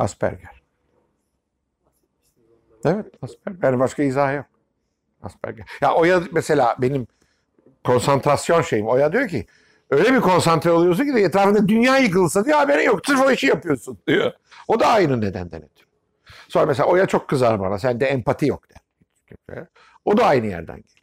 Asperger. Evet, Asperger. Yani başka izah yok. Asperger. Ya Oya mesela benim konsantrasyon şeyim. Oya diyor ki öyle bir konsantre oluyorsun ki de etrafında dünya yıkılsa diyor haberin yok. Sırf o işi yapıyorsun diyor. O da aynı nedenden ötürü. Sonra mesela Oya çok kızar bana. Sende empati yok der. O da aynı yerden geliyor.